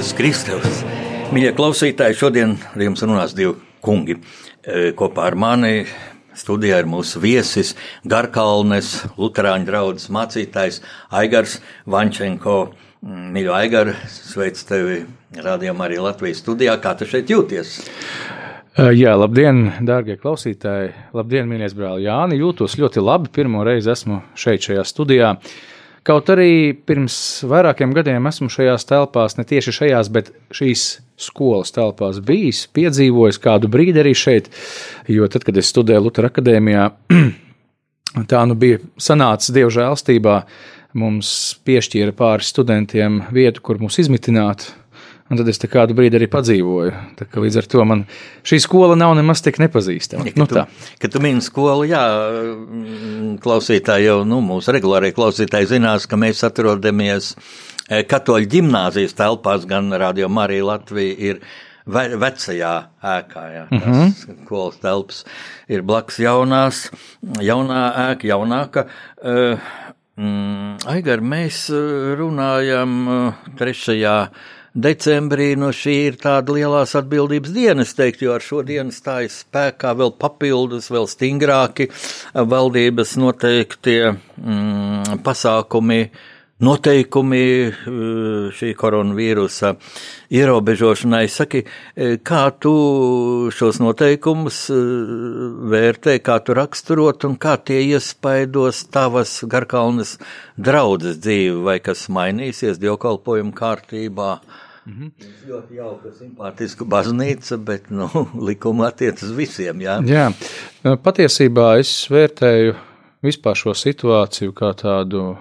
Jēzus Kristus. Mīļie klausītāji, šodien ar jums runās divi kungi. E, Kopā ar mani studijā ir mūsu viesis Garkalnes, Lutāņu draugs mācītājs Aigars Vančenko. Mīļo Aigar, sveicu tevi rādījumā arī Latvijas studijā. Kā tu šeit jūties? Jā, labdien, darbie klausītāji! Labdien, mīļais brāl Jāni! Jūtos ļoti labi. Pirmo reizi esmu šeit, šajā studijā. Kaut arī pirms vairākiem gadiem esmu šajās telpās, ne tieši šajās, bet šīs skolas telpās bijis, piedzīvojis kādu brīdi arī šeit. Jo tad, kad es studēju Lutera akadēmijā, tā nu bija sanācis Dieva žēlstībā, mums piešķīra pāris studentiem vietu, kur mūs izmitināt. Un tad es kādu brīdi arī padzīvoju. Līdz ar to man šī skola nav nemaz tik nepazīstama. Ja, nu, tu, kad tu mini skolu, jā, klausītāji jau, nu, mūsu regulārie klausītāji zinās, ka mēs atrodamies katoļu ģimnāzijas telpās, gan Radio Marija Latvija ir ve vecajā ēkā, jā, mm -hmm. skolas telpas ir blakus jaunās, jaunā ēka, jaunāka. Uh, mm, Aigar, mēs runājam trešajā decembrī no šī ir tāda lielās atbildības diena, es teiktu, jo ar šo dienu stājas spēkā vēl papildus, vēl stingrāki valdības noteiktie mm, pasākumi, noteikumi šī koronavīrusa ierobežošanai. Saki, kā tu šos noteikumus vērtē, kā tu raksturot un kā tie iespaidos tavas garkalnes draudzes dzīvi vai kas mainīsies dievkalpojumu kārtībā? Mm -hmm. Ļoti jauka, simpātiska baznīca, bet nu, likuma attiecas uz visiem. Jā? jā, patiesībā es vērtēju vispār šo situāciju kā tādu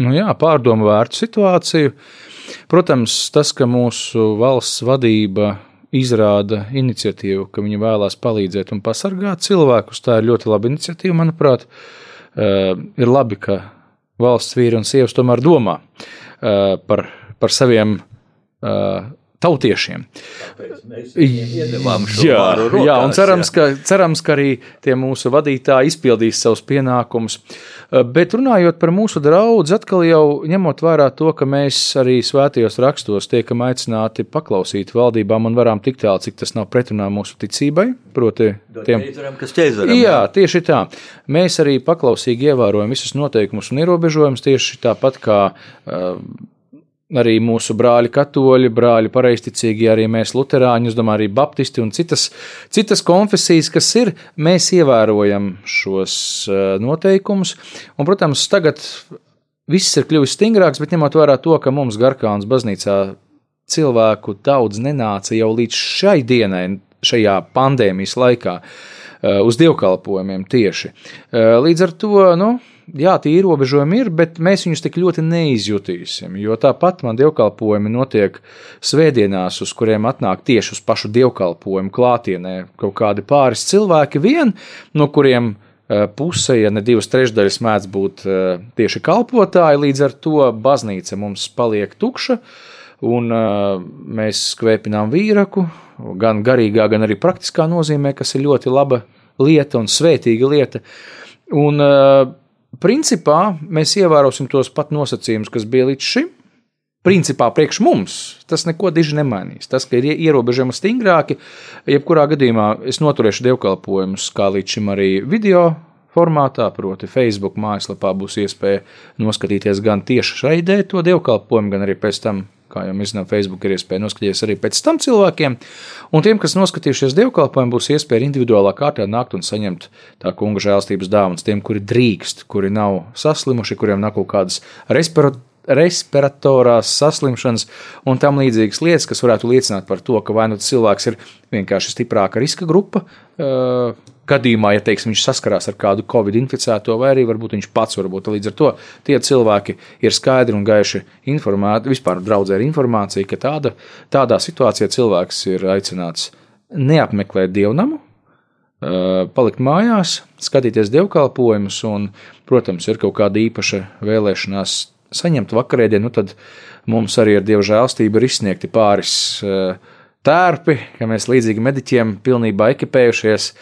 nu, jā, pārdomu vērtu situāciju. Protams, tas, ka mūsu valsts vadība izrāda iniciatīvu, ka viņi vēlās palīdzēt un pasargāt cilvēkus, tā ir ļoti laba iniciatīva, manuprāt. Ir labi, ka valsts vīri un sievas tomēr domā par, par saviem tautiešiem. Jā, rokās, jā, un cerams, jā. Ka, cerams, ka arī tie mūsu vadītāji izpildīs savus pienākumus. Bet runājot par mūsu draugu, atkal jau ņemot vērā to, ka mēs arī svētajos rakstos tiekam aicināti paklausīt valdībām un varam tik tālu, cik tas nav pretrunā mūsu ticībai. Proti, tiem, kas ķēzaram, jā, tieši tā. Mēs arī paklausīgi ievērojam visus noteikumus un ierobežojumus tieši tāpat kā uh, arī mūsu brāļi katoļi, brāļi pareizticīgi, arī mēs luterāņi, es domāju, arī baptisti un citas, citas konfesijas, kas ir, mēs ievērojam šos eh, noteikumus. Un, protams, tagad viss ir kļuvis stingrāks, bet ņemot vērā to, ka mums Garkāns baznīcā cilvēku daudz nenāca jau līdz šai dienai, šajā pandēmijas laikā, eh, uz dievkalpojumiem tieši. Eh, līdz ar to, nu, jā, tie ierobežojumi ir, bet mēs viņus tik ļoti neizjutīsim. Jo tāpat man dievkalpojumi notiek svētdienās, uz kuriem atnāk tieši uz pašu dievkalpojumu klātienē kaut kādi pāris cilvēki, vien, no kuriem e, puse, ja ne divas trešdaļas mēdz būt e, tieši kalpotāji, līdz ar to baznīca mums paliek tukša. Un uh, mēs skvēpinām vīraku, gan garīgā, gan arī praktiskā nozīmē, kas ir ļoti laba lieta un svētīga lieta. Un uh, principā mēs ievērosim tos pat nosacījumus, kas bija līdz šim. Principā priekš mums tas neko diži nemainīs. Tas, ka ir ierobežojumi stingrāki, jebkurā gadījumā es noturēšu dievkalpojumus, kā līdz šim arī video formātā, proti, Facebook mājaslapā būs iespēja noskatīties gan tieši šai to dievkalpojumu, gan arī pēc tam kā jau mēs zinām, Facebook ir iespēja noskatīties arī pēc tam cilvēkiem. Un tiem, kas noskatījušies dievkalpojumu, būs iespēja individuālā kārtā nākt un saņemt tā kunga žēlstības dāvanas. Tiem, kuri drīkst, kuri nav saslimuši, kuriem nav kaut kādas respiratorās saslimšanas un tam līdzīgas lietas, kas varētu liecināt par to, ka vai nu cilvēks ir vienkārši stiprāka riska grupa. Gadījumā, ja teiksim, viņš saskarās ar kādu covid inficēto, vai arī varbūt viņš pats var būt. Līdz ar to tie cilvēki ir skaidri un gaiši informēti, vispār draudzē ir informācija, ka tāda, tādā situācijā cilvēks ir aicināts neapmeklēt dievnamu, palikt mājās, skatīties dievkalpojumus, un, protams, ir kaut kāda īpaša vēlēšanās saņemt vakarēdienu, nu tad mums arī ar dievu žēlstību ir izsniegti pāris tērpi, ka mēs līdzīgi mediķiem pilnībā ekipējušies,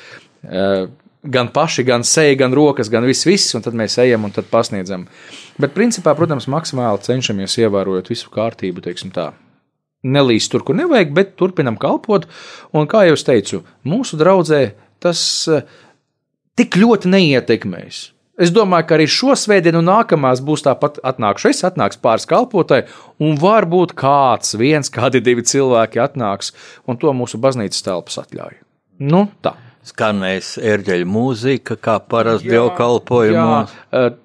gan paši, gan seja, gan rokas, gan viss, viss, un tad mēs ejam un tad pasniedzam. Bet, principā, protams, maksimāli cenšamies ievērojot visu kārtību, teiksim tā. Nelīst tur, kur nevajag, bet turpinam kalpot. Un, kā jau teicu, mūsu draudzē tas tik ļoti neietekmēs. Es domāju, ka arī šo svētdienu un nākamās būs tāpat atnākšu. Es atnāks pāris kalpotāji, un varbūt kāds, viens, kādi divi cilvēki atnāks, un to mūsu baznīcas telpas atļauj. Nu, tā skanēs ērģeļa mūzika, kā parasti dievkalpojumos.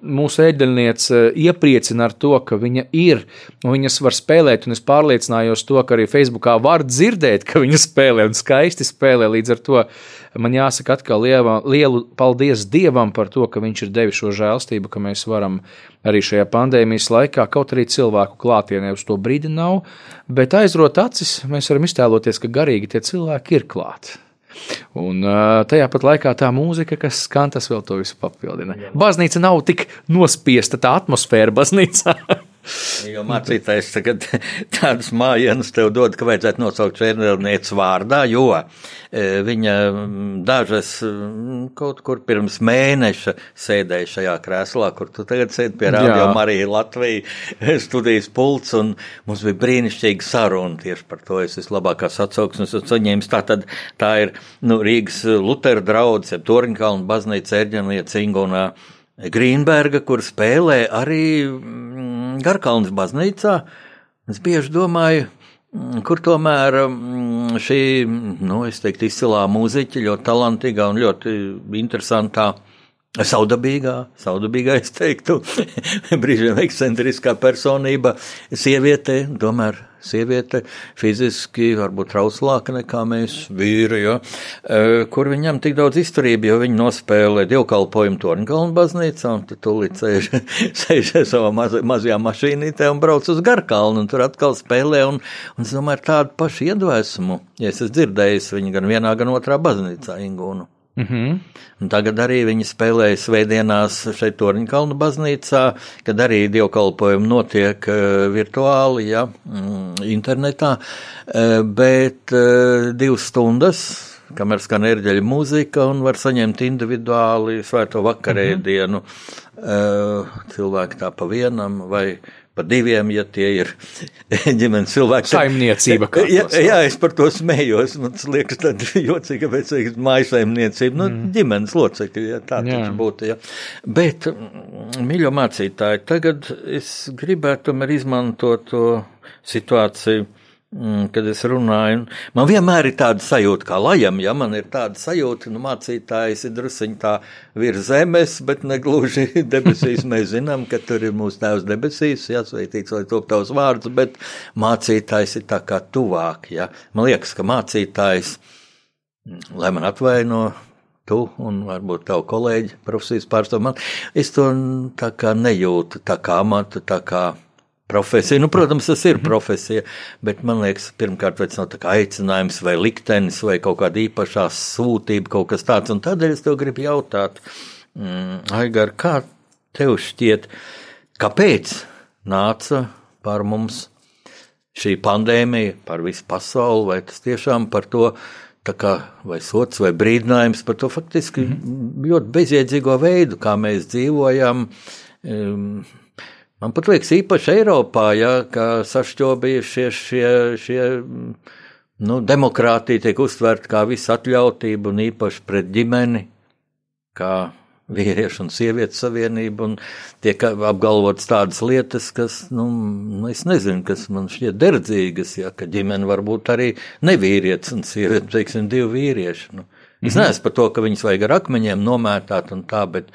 Mūsu ēģeļniece iepriecina ar to, ka viņa ir, un viņas var spēlēt, un es pārliecinājos to, ka arī Facebookā var dzirdēt, ka viņa spēlē un skaisti spēlē. Līdz ar to man jāsaka atkal lielu, lielu paldies Dievam par to, ka viņš ir devis šo žēlstību, ka mēs varam arī šajā pandēmijas laikā, kaut arī cilvēku klātienē uz to brīdi nav, bet aizrot acis, mēs varam iztēloties, ka garīgi tie cilvēki ir klāti. Un tajā pat laikā tā mūzika, kas skan, tas vēl to visu papildina. Baznīca nav tik nospiesta, tā atmosfēra baznīcā. Jo mācītājs tagad tādas mājienas tev dod, ka vajadzētu nosaukt čērnelnieces vārdā, jo e, viņa dažas kaut kur pirms mēneša sēdēja šajā krēslā, kur tu tagad sēdi pie radio Marija Latvija studijas pults, un mums bija brīnišķīga saruna tieši par to. Es vislabākās atsauksmes esmu saņēmis. Tā tad tā ir nu, Rīgas Lutera draudz, Torņkalna baznīca Erģenlieta Cingunā. Grīnberga, kur spēlē arī Garkalnas baznīcā. Es bieži domāju, mm, kur tomēr mm, šī, nu, teiktu, izcilā mūziķa, ļoti talantīgā un ļoti interesantā Saudabīgā, saudabīgā, es teiktu, brīžiem ekscentriskā personība, sieviete, tomēr sieviete fiziski varbūt trauslāka nekā mēs vīri, jo, e, kur viņam tik daudz izturība, jo viņi nospēlē dievkalpojumu Torņkalnu baznīcā, un tad tūlīt sēž, sēž savā maz, mazajā mašīnītē un brauc uz Garkalnu, un tur atkal spēlē, un, un es domāju, ar tādu pašu iedvesmu, ja es esmu dzirdējis viņu gan vienā, gan otrā baznīcā Ingūnu. Mm -hmm. Un tagad arī viņi spēlēja svētdienās šeit Torņkalnu baznīcā, kad arī dievkalpojumi notiek uh, virtuāli, ja, mm, internetā, uh, bet uh, divas stundas, kamēr skan ērģeļa mūzika un var saņemt individuāli svēto vakarēdienu, mm -hmm. cilvēki tā pa vienam vai par diviem, ja tie ir ģimenes cilvēki. Saimniecība. Jā, jā, es par to smējos. Man liekas, tad jocīgi, ka pēc tam mājasaimniecība, nu, mm. ģimenes locekļi, ja tā tas būtu. Ja. Bet, mīļo mācītāji, tagad es gribētu tomēr izmantot to situāciju Mm, kad es runāju, man vienmēr ir tāda sajūta, kā lajam, ja man ir tāda sajūta, nu, mācītājs ir drusiņ tā virs zemes, bet negluži debesīs. Mēs zinām, ka tur ir mūsu tēvs debesīs, jāsveitīts, lai top tavs vārds, bet mācītājs ir tā kā tuvāk, ja. Man liekas, ka mācītājs, mm, lai man atvaino, tu un varbūt tavu kolēģi profesijas pārstāv man, es to tā kā nejūtu, tā kā amatu, tā kā profesija. Nu, protams, tas ir mhm. profesija, bet man liekas, pirmkārt, tas nav aicinājums vai liktenis vai kaut kāda īpašā sūtība, kaut kas tāds. Un tādēļ es tev gribu jautāt, mm, Aigar, kā tev šķiet, kāpēc nāca par mums šī pandēmija, par visu pasauli, vai tas tiešām par to kā, vai sots vai brīdinājums par to faktiski mm -hmm. ļoti bezjēdzīgo veidu, kā mēs dzīvojam. Um, Man pat liekas, īpaši Eiropā, ja, ka sašķobījušie šie, šie nu, demokrātija tiek uztverta kā visatļautība un īpaši pret ģimeni, kā vīriešu un sievietes savienība, un tiek apgalvotas tādas lietas, kas, nu, es nezinu, kas man šķiet derdzīgas, ja, ka ģimene var būt arī nevīrietis un sieviete, teiksim, divi vīrieši. Nu. Es -hmm. neesmu par to, ka viņus vajag ar akmeņiem nomētāt un tā, bet,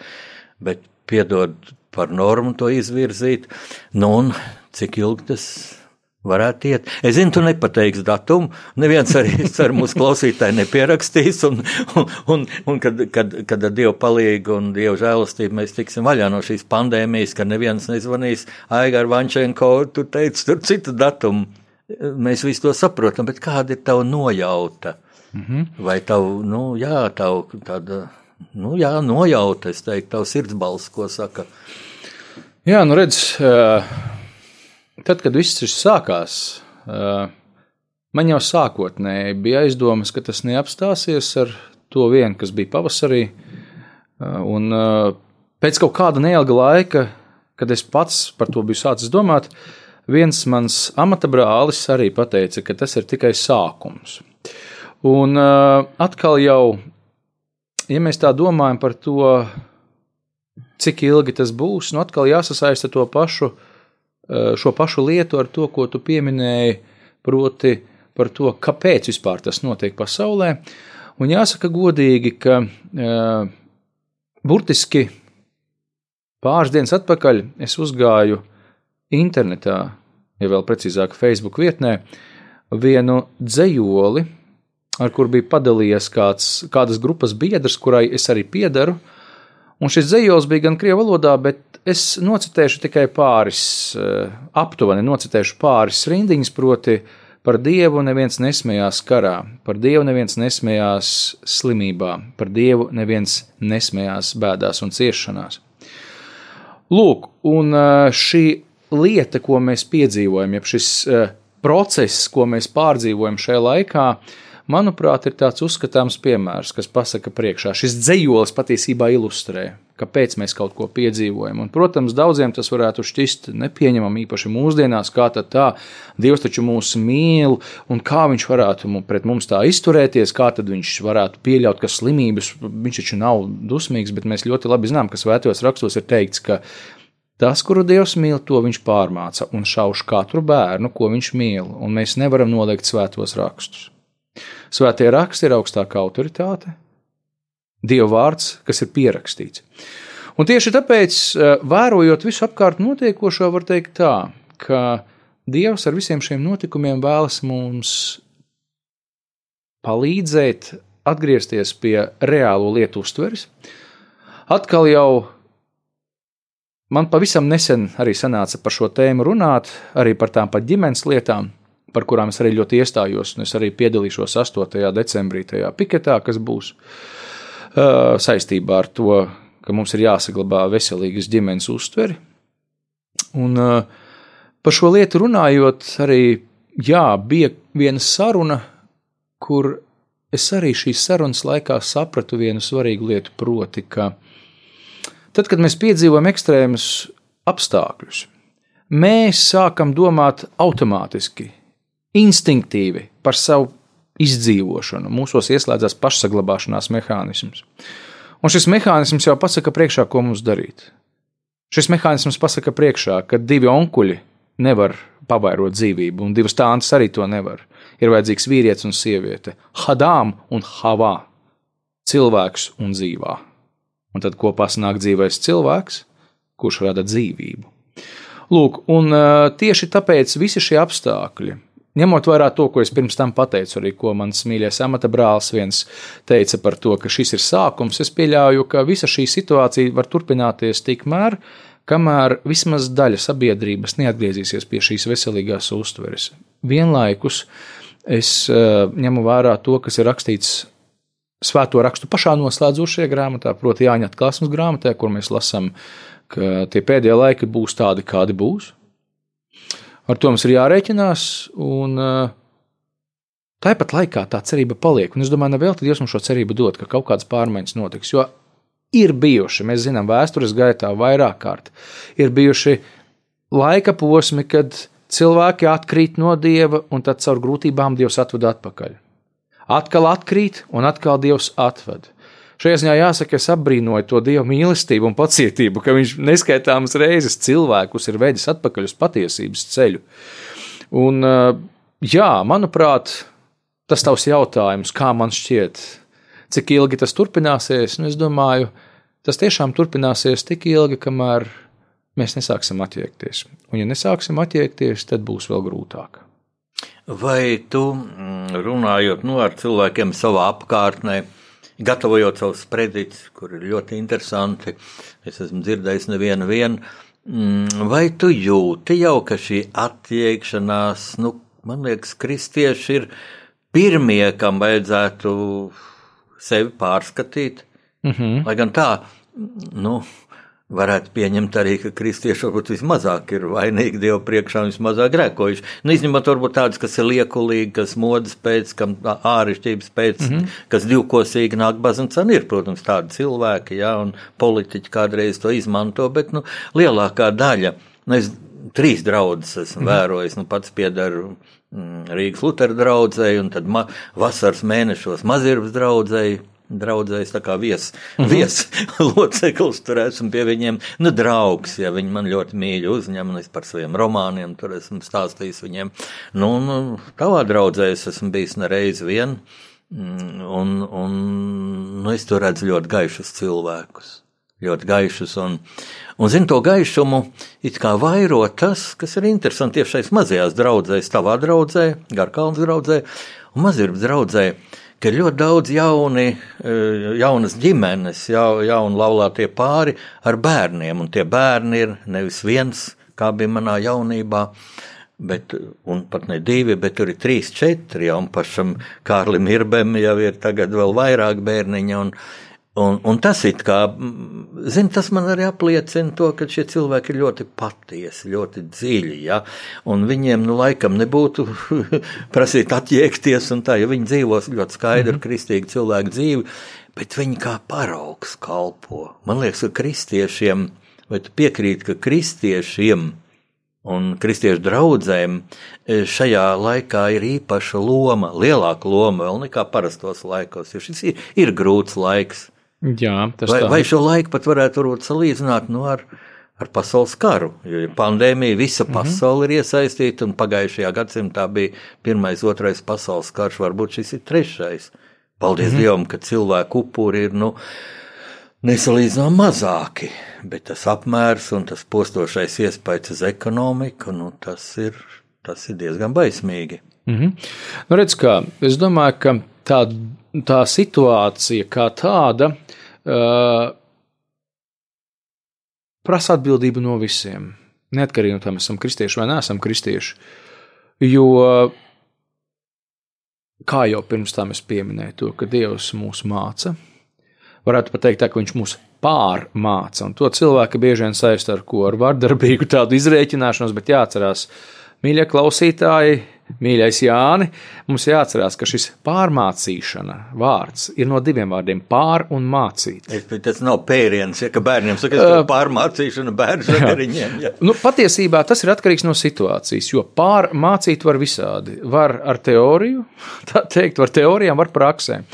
bet piedod, par normu to izvirzīt. Nu, un cik ilgi tas varētu iet? Es zinu, tu nepateiksi datumu. Neviens arī ar mūsu klausītāju nepierakstīs. Un, un, un, un kad, kad, kad ar Dievu palīgu un Dievu žēlastību mēs tiksim vaļā no šīs pandēmijas, ka neviens nezvanīs Aigar Vančenko, tu teici tur citu datumu. Mēs visi to saprotam, bet kāda ir tava nojauta? Mm -hmm. Vai tavu, nu, jā, tavu tāda nu, jā, nojauta, es teiktu, tavs sirdsbalss, ko saka. Jā, nu redz, tad, kad viss šis sākās, man jau sākotnēji bija aizdomas, ka tas neapstāsies ar to vienu, kas bija pavasarī. Un pēc kaut kāda neilga laika, kad es pats par to biju sācis domāt, viens mans amata brālis arī teica, ka tas ir tikai sākums. Un atkal jau ja mēs tā domājam par to, cik ilgi tas būs, nu atkal jāsasaista to pašu, eh, šo pašu lietu ar to, ko tu pieminēji, proti par to, kāpēc vispār tas notiek pasaulē. Un jāsaka godīgi, ka uh, burtiski pāris dienas atpakaļ es uzgāju internetā, ja vēl precīzāk, Facebook vietnē, vienu dzējoli, ar kur bija padalījies kāds, kādas grupas biedrs, kurai es arī piedaru. Un šis dzējos bija gan krievu valodā, bet es nocitēšu tikai pāris, eh, aptuveni nocitēšu pāris rindiņas, proti, par dievu neviens nesmējās karā, par dievu neviens nesmējās slimībā, par dievu neviens nesmējās bēdās un ciešanās. Lūk, un eh, šī lieta, ko mēs piedzīvojam, jeb šis eh, process, ko mēs pārdzīvojam šajā laikā, manuprāt, ir tāds uzskatāms piemērs, kas pasaka priekšā. Šis dzējolis patiesībā ilustrē, kāpēc mēs kaut ko piedzīvojam. Un, protams, daudziem tas varētu šķist nepieņemami, īpaši mūsdienās, kā tā, Dievs taču mūs mīl, un kā viņš varētu pret mums tā izturēties, kā viņš varētu pieļaut, ka slimības, viņš taču nav dusmīgs, bet mēs ļoti labi zinām, ka svētajos rakstos ir teikts, ka Tas, kuru Dievs mīl, to viņš pārmāca un šauš katru bērnu, ko viņš mīl, un mēs nevaram noliegt svētos rakstus. Svētie raksti ir augstākā autoritāte, Dieva vārds, kas ir pierakstīts. Un tieši tāpēc, eh, vērojot visu apkārt notiekošo, var teikt tā, ka Dievs ar visiem šiem notikumiem vēlas mums palīdzēt atgriezties pie reālo lietu uztveres. Atkal jau man pavisam nesen arī sanāca par šo tēmu runāt, arī par tām pat ģimenes lietām par kurām es arī ļoti iestājos, un es arī piedalīšos 8. decembrī tajā piketā, kas būs uh, saistībā ar to, ka mums ir jāsaglabā veselīgas ģimenes uztveri. Un uh, par šo lietu runājot, arī jā, bija viena saruna, kur es arī šīs sarunas laikā sapratu vienu svarīgu lietu, proti, ka tad, kad mēs piedzīvojam ekstrēmus apstākļus, mēs sākam domāt automātiski instinktīvi par savu izdzīvošanu. Mūsos ieslēdzas pašsaglabāšanās mehānisms. Un šis mehānisms jau pasaka priekšā, ko mums darīt. Šis mehānisms pasaka priekšā, ka divi onkuļi nevar pavairot dzīvību, un divas tāntas arī to nevar. Ir vajadzīgs vīrietis un sieviete, Hadām un Havā, cilvēks un dzīvā. Un tad kopā sanāk dzīvais cilvēks, kurš rada dzīvību. Lūk, un tieši tāpēc visi šie apstākļi, Ņemot vērā to, ko es pirms tam pateicu, arī ko mans mīļais amata brālis viens teica par to, ka šis ir sākums, es pieļauju, ka visa šī situācija var turpināties tikmēr, kamēr vismaz daļa sabiedrības neatgriezīsies pie šīs veselīgās uztveres. Vienlaikus es uh, ņemu vērā to, kas ir rakstīts svēto rakstu pašā noslēdzošajā grāmatā, proti, Jāņa atklāsmes grāmatā, kur mēs lasām, ka tie pēdējie laiki būs tādi, kādi būs Ar to mums ir jārēķinās, un tāpat laikā tā cerība paliek. Un es domāju, nevēl tad Dievs mums šo cerību dod, ka kaut kādas pārmaiņas notiks. Jo ir bijuši, mēs zinām, vēstures gaitā vairāk kārt, ir bijuši laika posmi, kad cilvēki atkrīt no dieva, un tad caur grūtībām Dievs atved atpakaļ. Atkal atkrīt, un atkal Dievs atved. Šajā ziņā jāsaka, es apbrīnoju to Dieva mīlestību un pacietību, ka Viņš neskaitāmas reizes cilvēkus ir vedis atpakaļ uz patiesības ceļu. Un, jā, manuprāt, tas tavs jautājums, kā man šķiet, cik ilgi tas turpināsies, nu, es domāju, tas tiešām turpināsies tik ilgi, kamēr mēs nesāksim attiekties. Un, ja nesāksim attiekties, tad būs vēl grūtāk. Vai tu mm, runājot nu, ar cilvēkiem savā apkārtnē, gatavojot savus prediktus, kur ir ļoti interesanti, es esmu dzirdējis nevienu vienu, mm, vai tu jūti jau, ka šī attiekšanās, nu, man liekas, kristieši ir pirmie, kam vajadzētu sevi pārskatīt? Mm -hmm. Lai gan tā, nu, varētu pieņemt arī, ka kristieši varbūt vismazāk ir vainīgi Dievu priekšā un vismazāk grēkojuši. Nu, izņemot varbūt tādus, kas ir liekulīgi, kas modas pēc, kam ārišķības pēc, mm -hmm. kas divkosīgi nāk baznīcā. Ir, protams, tādi cilvēki, jā, un politiķi kādreiz to izmanto, bet, nu, lielākā daļa, nu, es trīs draudzes esmu mm -hmm. vērojis, nu, pats piedaru mm, Rīgas Lutera draudzēji, un tad ma vasaras mēnešos mazirvas draudzēji draudzējs, tā kā vies, mm -hmm. vies loceklis, tur esmu pie viņiem, nu, draugs, ja viņi man ļoti mīļi uzņem, un es par saviem romāniem tur esmu stāstījis viņiem. Nu, nu tavā draudzē es esmu bijis nereiz vien, mm, un, un nu, es tur redzu ļoti gaišus cilvēkus. Ļoti gaišus, un, un zinu, to gaišumu it kā vairo tas, kas ir interesanti tieši šais mazajās draudzēs, tavā draudzē, Garkalns draudzē un Mazirbas draudzē ka ir ļoti daudz jauni, eh, jaunas ģimenes, jau, jauni laulātie pāri ar bērniem, un tie bērni ir nevis viens, kā bija manā jaunībā, bet, un pat ne divi, bet tur ir trīs, četri, jau un pašam Kārlim Irbem jau ir tagad vēl vairāk bērniņa, un, Un, un tas ir kā, zin, tas man arī apliecina to, ka šie cilvēki ir ļoti patiesi, ļoti dziļi, ja, un viņiem, nu, laikam nebūtu prasīt attiekties un tā, jo viņi dzīvos ļoti skaidru, mm -hmm. kristīgu cilvēku dzīvi, bet viņi kā paraugs kalpo. Man liekas, ka kristiešiem, vai tu piekrīti, ka kristiešiem un kristiešu draudzēm e, šajā laikā ir īpaša loma, lielāka loma vēl nekā parastos laikos, jo šis ir, ir grūts laiks. Jā, vai, tā. vai šo laiku pat varētu salīdzināt nu, ar, ar pasaules karu? Jo pandēmija, visa mhm. pasaule mm -hmm. ir iesaistīta, un pagājušajā gadsimtā bija pirmais, otrais pasaules karš, varbūt šis ir trešais. Paldies mm -hmm. Dievam, ka cilvēku upuri ir nu, nesalīdzinām mazāki, bet tas apmērs un tas postošais iespējas uz ekonomiku, nu, tas, ir, tas ir diezgan baismīgi. Mm -hmm. nu, redz, kā, es domāju, ka tā, tā situācija kā tāda uh, prasa atbildību no visiem. Neatkarīgi no tā, mēs esam kristieši vai neesam kristieši. Jo, kā jau pirms tam es pieminēju, to, ka Dievs mūs māca, varētu teikt, tā, ka Viņš mūs pārmāca. Un to cilvēki bieži vien saista ar ko ar vardarbīgu tādu izrēķināšanos, bet jāatcerās, mīļie klausītāji, Mīļais Jāni, mums jāatcerās, ka šis pārmācīšana vārds ir no diviem vārdiem - pār un mācīt. Es, tas nav pēriens, ja ka bērniem saka, ka uh, pārmācīšana bērnu sakariņiem. Ja. Nu, patiesībā tas ir atkarīgs no situācijas, jo pārmācīt var visādi. Var ar teoriju, tā teikt, var teorijām, var praksēm.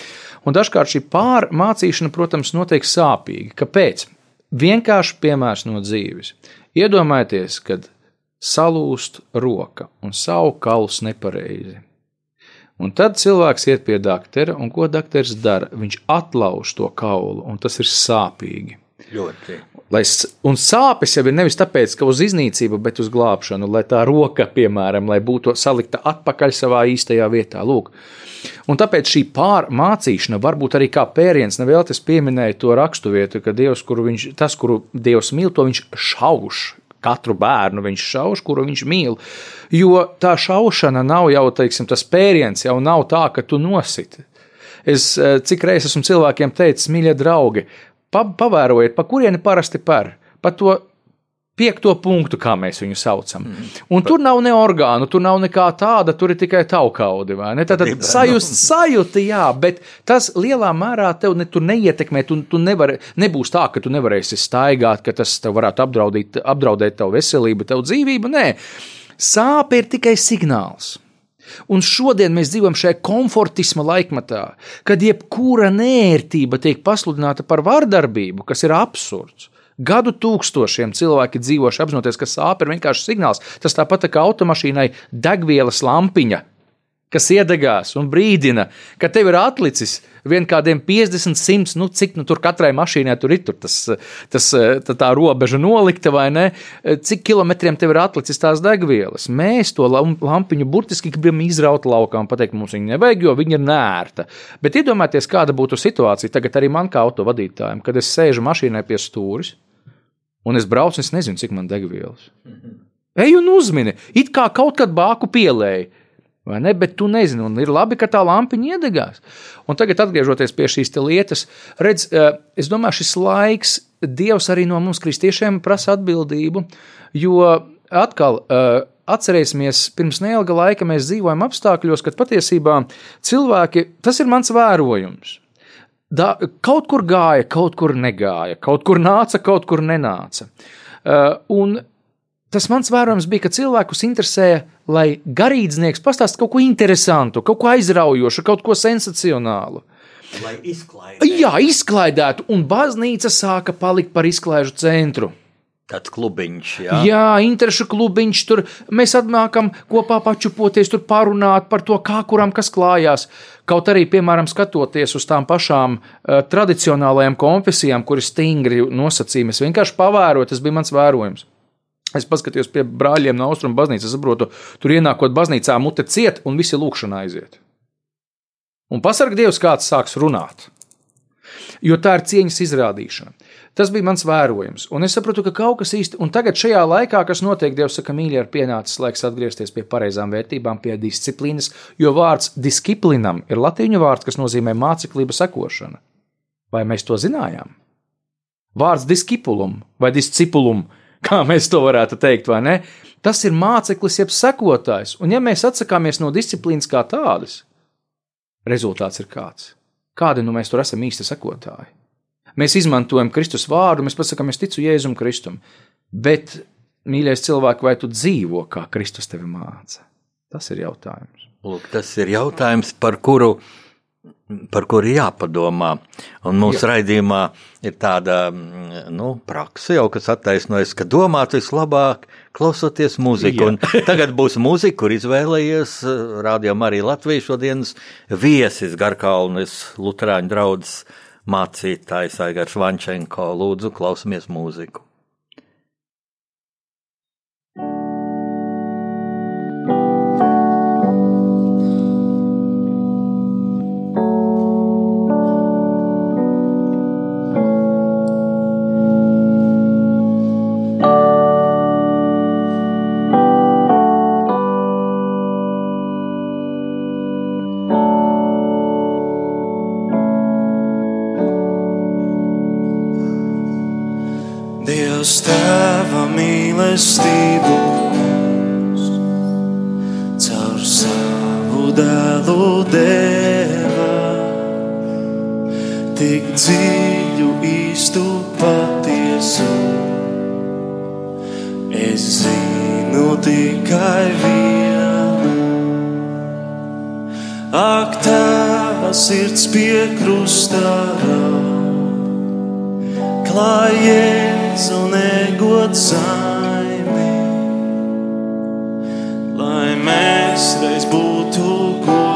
Un dažkārt šī pārmācīšana, protams, notiek sāpīgi. Kāpēc? Vienkārši piemērs no dzīves. Iedomājieties, kad salūst roka un savu kaulus nepareizi. Un tad cilvēks iet pie doktora, un ko doktors dara? Viņš atlauž to kaulu, un tas ir sāpīgi. Ļoti. Lai, un sāpes jau ir nevis tāpēc, ka uz iznīcību, bet uz glābšanu, lai tā roka, piemēram, lai būtu salikta atpakaļ savā īstajā vietā. Lūk. Un tāpēc šī pārmācīšana var būt arī kā pēriens. Nevēl es pieminēju to raksturvietu, ka Dievs, kuru viņš, tas, kuru Dievs mīl, to viņš šauš katru bērnu viņš šauš, kuru viņš mīl. Jo tā šaušana nav jau teiksim, tas pēriens, jau nav tā, ka tu nositi. Es eh, cik reizes esmu cilvēkiem teicis, mīļie draugi, pa, pavērojiet, pa kurieni parasti par. Pa to piekto punktu, kā mēs viņu saucam. Mm. Un tur nav ne orgānu, tur nav nekā tāda, tur ir tikai taukaudi. Tad sajust, sajūta, jā, bet tas lielā mērā tev ne, neietekmē. Tu, tu nevar, nebūs tā, ka tu nevarēsi staigāt, ka tas tev varētu apdraudīt, apdraudēt tavu veselību, tavu dzīvību. Nē, sāpe ir tikai signāls. Un šodien mēs dzīvojam šajā komfortisma laikmatā, kad jebkura nērtība tiek pasludināta par vardarbību, kas ir absurds. Gadu tūkstošiem cilvēki dzīvojuši apzinoties, ka sāpe ir vienkārši signāls. Tas tāpat tā kā automašīnai degvielas lampiņa, kas iedegās un brīdina, ka tev ir atlicis vien kādiem 50, 100, nu, cik nu, tur katrai mašīnai tur ir tur tas, tas, tā, tā robeža nolikta vai ne, cik kilometriem tev ir atlicis tās degvielas. Mēs to lampiņu burtiski gribam izraut laukā un pateikt, mums viņa nevajag, jo viņa ir nērta. Bet iedomājieties, kāda būtu situācija tagad arī man kā autovadītājiem, kad es sēžu mašīnai pie stūris un es braucu, es nezinu, cik man degvielas. Ej un uzmini, it kā kaut kad bāku pielēji. Vai ne? Bet tu nezini, un ir labi, ka tā lampiņa iedegās. Un tagad, atgriežoties pie šīs lietas, redz, eh, es domāju, šis laiks, Dievs arī no mums, kristiešiem, prasa atbildību, jo atkal. Eh, atcerēsimies, pirms neilga laika mēs dzīvojam apstākļos, kad patiesībā cilvēki, tas ir mans vērojums, da, kaut kur gāja, kaut kur negāja, kaut kur nāca, kaut kur nenāca. Uh, un tas mans vērojums bija, ka cilvēkus interesēja, lai garīdznieks pastāstītu kaut ko interesantu, kaut ko aizraujošu, kaut ko sensacionālu. Lai izklaidētu. Jā, izklaidētu, un baznīca sāka palikt par izklaižu centru. Tāds klubiņš, jā. Jā, interešu klubiņš. Tur mēs atnākam kopā pačupoties, tur parunāt par to, kā kuram kas klājās. Kaut arī, piemēram, skatoties uz tām pašām uh, tradicionālajām konfesijām, kuras stingri nosacījumi, es vienkārši pavēroju, tas bija mans vērojums. Es paskatījos pie brāļiem no austrumu baznīcas, saprotu, tur ienākot baznīcā, mute ciet un visi lūkšanā aiziet. Un pasarg Dievs, kāds sāks runāt. Jo tā ir cieņas izrādīšana. Tas bija mans vērojums. Un es sapratu, ka kaut kas īsti, un tagad šajā laikā, kas notiek, Dievs saka, mīļi, ir pienācis laiks atgriezties pie pareizām vērtībām, pie disciplīnas, jo vārds disciplinam ir latīņu vārds, kas nozīmē māceklība sekošana. Vai mēs to zinājām? Vārds discipulum vai discipulum, kā mēs to varētu teikt, vai ne? Tas ir māceklis, jeb sekotājs. Un ja mēs atsakāmies no disciplīnas kā tādas, rezultāts ir kāds. Kādi nu mēs tur esam īsti sekotāji? Mēs izmantojam Kristus vārdu, mēs pasakām, es ticu Jēzum Kristum. Bet, mīļais cilvēks, vai tu dzīvo kā Kristus tevi māca? Tas ir jautājums. Lūk, tas ir jautājums, par kuru, par kuru jāpadomā. Un mūsu Jā. raidījumā ir tāda nu, praksa, jau, kas attaisnojas, ka domāt vislabāk, klausoties mūziku. Tagad būs mūzika, kur izvēlējies rādījumā arī Latvijas šodienas viesis Garkalnes Lutāņu draugs mācītājs Aigars Vančenko. Lūdzu, klausamies mūziku! Mīlestību caur savu dēlu deva, tik dziļu īstu patiesu. Es zinu tikai vienu, ak, tava sirds pie krustā, klājies un negod zāle. Mēs reiz būtu godībā.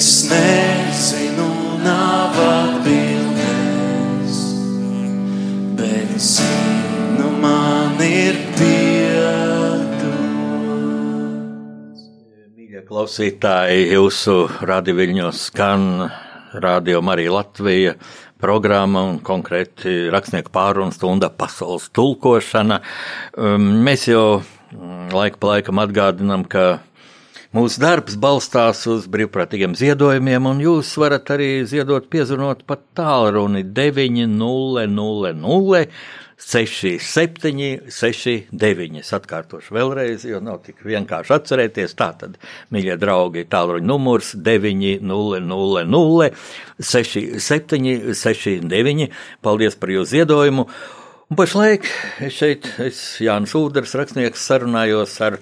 Es nezinu, nav atbildēs, bet zinu, man ir piedots. Mīļie klausītāji, jūsu radioviļņos skan Radio Marija Latvija programma un konkrēti rakstnieku pārunu stunda pasaules tulkošana. Um, Mēs jau mm, laika pa laikam atgādinām, ka mūsu darbs balstās uz brīvprātīgiem ziedojumiem, un jūs varat arī ziedot piezvanot pat tālruni 900 67, 69. Es atkārtošu vēlreiz, jo nav tik vienkārši atcerēties. Tātad, mīļie draugi, tālruņa numurs 900, 67, 69. Paldies par jūsu ziedojumu! Pašlaik šeit, es Jānis Udrs, rakstnieks, sarunājos ar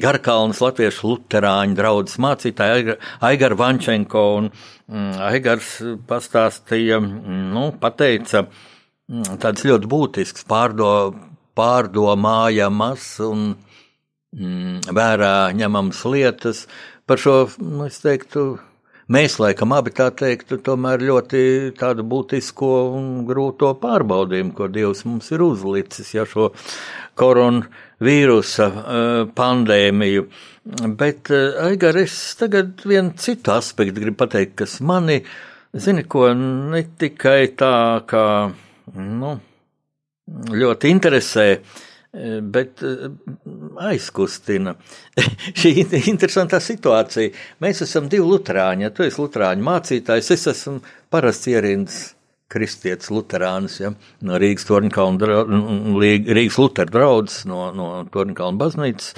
Garkalnas latviešu luterāņu draugu mācītāju Aigaru Vančenko. Un, mm, Aigars pastāstīja, mm, nu, pateica, mm, tāds ļoti būtisks pārdo, pārdomājamas un mm, vērā ņemams lietas par šo, nu, es teiktu, Mēs, laikam, abi tā teiktu, tomēr ļoti tādu būtisko un grūto pārbaudījumu, ko Dievs mums ir uzlicis, ja šo koronavīrusa uh, pandēmiju. Bet, uh, Aigar, es tagad vienu citu aspektu gribu pateikt, kas mani, zini, ko ne tikai tā, kā, nu, ļoti interesē, bet aizkustina. Šī ir interesantā situācija. Mēs esam divi luterāņi. Ja tu esi luterāņu mācītājs, es esmu parasts ierindas kristietis luterānis ja, no Rīgas Torņkalna, Rīgas Lutera draudzes, no, no Torņkalna baznīcas.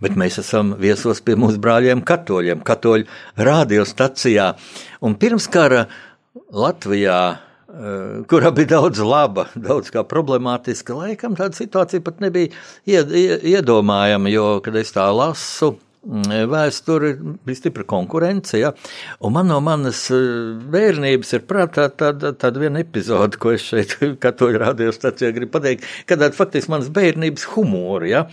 Bet mēs esam viesos pie mūsu brāļiem katoļiem, katoļu radiostacijā. Un pirms kara Latvijā kurā bija daudz laba, daudz kā problemātiska. Laikam tāda situācija pat nebija iedomājama, jo, kad es tā lasu, vēsturi bija stipra konkurence. Ja? Un man no manas bērnības ir prātā tāda, tāda viena epizode, ko es šeit katoļu radiostacijā gribu pateikt, kad tāda faktiski manas bērnības humora. Ja?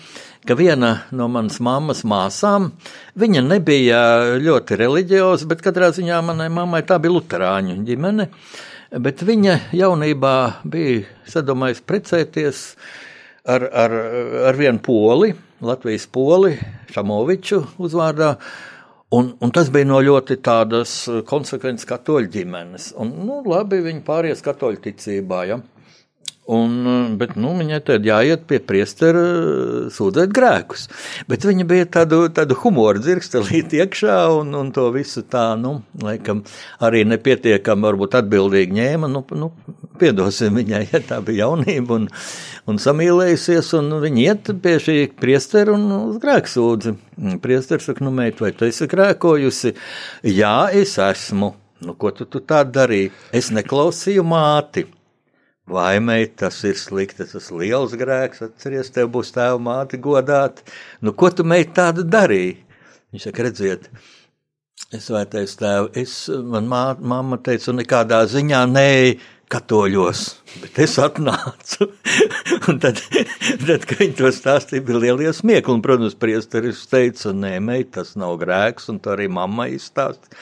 Ka viena no manas mammas māsām, viņa nebija ļoti reliģioza, bet katrā ziņā manai mammai tā bija luterāņu ģimene. Uh, bet viņa jaunībā bija sadomājis precēties ar, ar, ar vienu poli, Latvijas poli, Šamoviču uzvārdā. Un, un tas bija no ļoti tādas konsekvences katoļu ģimenes. Un, nu, labi, viņi pāries katoļu ticībā. Ja? Un, bet nu, viņai tad jāiet pie priestera sūdzēt grēkus. Bet viņa bija tādu, tādu humoru dzirkstelīt iekšā un, un to visu tā, nu, laikam, arī nepietiekami varbūt atbildīgi ņēma. Nu, nu, piedosim viņai, ja tā bija jaunība un, un samīlējusies, un viņa iet pie šī priestera un uz grēku sūdzi. Priesteris saka, nu, meit, vai tu esi grēkojusi? Jā, es esmu. Nu, ko tu, tu tā darīji? Es neklausīju māti. Meit, tas ir slikti, tas ir liels grēks, atceries, tev būs tēva māte godāt. Nu, ko tu meit tādu darīji? Viņš saka, redziet, es vērtēju tēvu, es, man mā, mamma teica, nekādā ziņā nē, katoļos, bet es atnācu. un tad, tad, kad viņi to stāstīja, bija lielie smiekli, un, protams, priesteris teica, nē, meit, tas nav grēks, un to arī mamma izstāstīja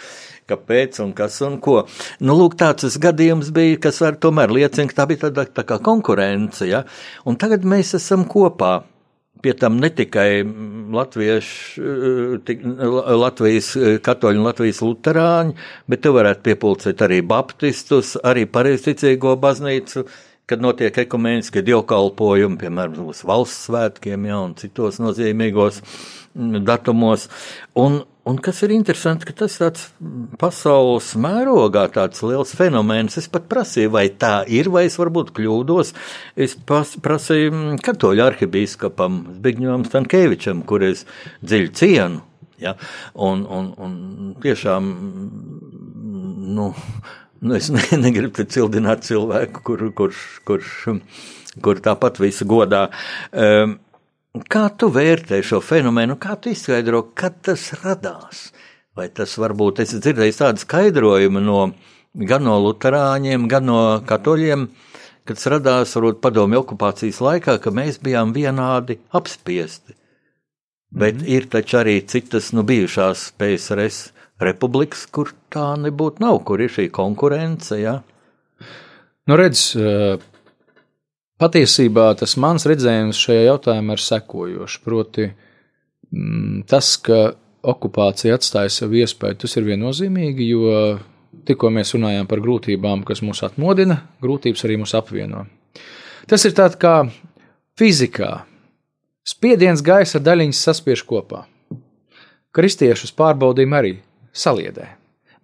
kāpēc un kas un ko. Nu, lūk, tāds gadījums bija, kas var tomēr liecina, ka tā bija tāda tā kā konkurence, ja? un tagad mēs esam kopā. Pie tam ne tikai latviešu, Latvijas katoļu un Latvijas luterāņu, bet te varētu piepulcēt arī baptistus, arī pareizticīgo baznīcu, kad notiek ekumēniski dievkalpojumi, piemēram, uz valsts svētkiem ja, un citos nozīmīgos mm, datumos. Un, un kas ir interesanti, ka tas tāds pasaules mērogā tāds liels fenomens. Es pat prasīju, vai tā ir, vai es varbūt kļūdos. Es pas, prasīju mm, katoļu arhibīskapam Zbigņovam Stankēvičam, kur es dziļi cienu. Ja? Un, un, un tiešām, nu, Nu, es ne, negribu cildināt cilvēku, kur, kurš, kurš, kur tāpat visu godā. Um, kā tu vērtē šo fenomenu, kā tu izskaidro, kad tas radās? Vai tas varbūt es dzirdēju tādu skaidrojumu no, gan no luterāņiem, gan no katoļiem, kad tas radās varbūt padomju okupācijas laikā, ka mēs bijām vienādi apspiesti. Bet mm ir taču arī citas nu, bijušās PSRS republikas, kur tā nebūtu nav, kur ir šī konkurence. Ja? Nu, redz, eh, patiesībā tas mans redzējums šajā jautājumā ir sekojošs. Proti, mm, tas, ka okupācija atstāja savu iespēju, tas ir viennozīmīgi, jo tikko mēs runājām par grūtībām, kas mūs atmodina, grūtības arī mūs apvieno. Tas ir tāds kā fizikā. Spiediens gaisa daļiņas saspiež kopā. Kristiešus pārbaudījumi arī saliedē.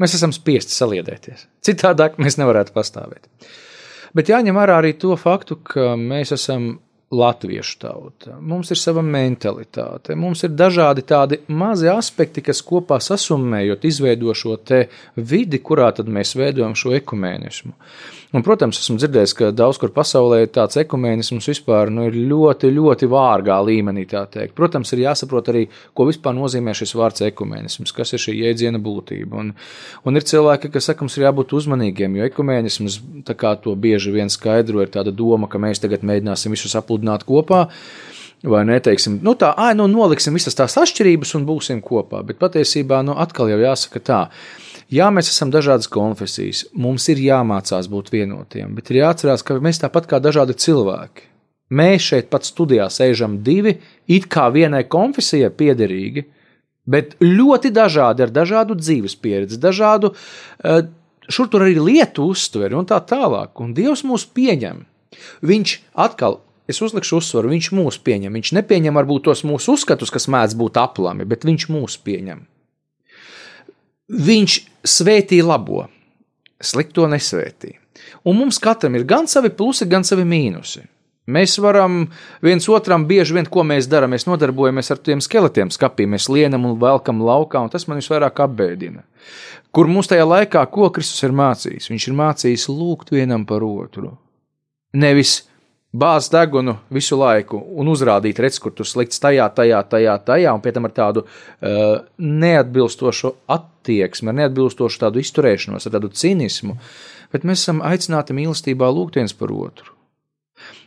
Mēs esam spiesti saliedēties. Citādāk mēs nevarētu pastāvēt. Bet jāņem vērā arī to faktu, ka mēs esam latviešu tauta. Mums ir sava mentalitāte, mums ir dažādi tādi mazi aspekti, kas kopā sasummējot, izveido šo vidi, kurā mēs veidojam šo ekumēnismu. Un, protams, esmu dzirdējis, ka daudz kur pasaulē tāds ekumēnisms vispār nu, ir ļoti, ļoti vārgā līmenī. Protams, ir jāsaprot arī, ko vispār nozīmē šis vārds ekumēnisms, kas ir šī jēdziena būtība. Un, un ir cilvēki, kas saka, mums ir jābūt uzmanīgiem, jo ekumēnisms, kā to bieži vien skaidro, ir tāda doma, ka mēs tagad mēģināsim visus apludināt kopā. Vai neteiksim, nu tā, ah, nu noliksim visas tās atšķirības un būsim kopā. Bet patiesībā, nu atkal jau jāsaka tā, Jā, mēs esam dažādas konfesijas, mums ir jāmācās būt vienotiem, bet ir jāatcerās, ka mēs tāpat kā dažādi cilvēki. Mēs šeit pat studijā sēžam divi, it kā vienai konfesijai piederīgi, bet ļoti dažādi ar dažādu dzīves pieredzi, dažādu eh, šur tur arī lietu uztveri un tā tālāk. Un Dievs mūs pieņem. Viņš atkal es uzlikšu uzsvaru, viņš mūs pieņem. Viņš nepieņem varbūt tos mūsu uzskatus, kas mēdz būt aplami, bet viņš mūs pieņem. Viņš svētī labo, slikto nesvētī. Un mums katram ir gan savi plusi, gan savi mīnusi. Mēs varam viens otram bieži vien, ko mēs darām, mēs nodarbojamies ar tiem skeletiem, mēs lienam un velkam laukā, un tas man visvairāk apbēdina. Kur mums tajā laikā, ko Kristus ir mācījis? Viņš ir mācījis lūgt vienam par otru. Nevis bāzt degunu visu laiku un uzrādīt, redz, kur tu slikts tajā, tajā, tajā, tajā, un pēc tam ar tādu uh, neatbilstošu attieksmi, ar neatbilstošu tādu izturēšanos, ar tādu cinismu, bet mēs esam aicināti mīlestībā lūgt viens par otru.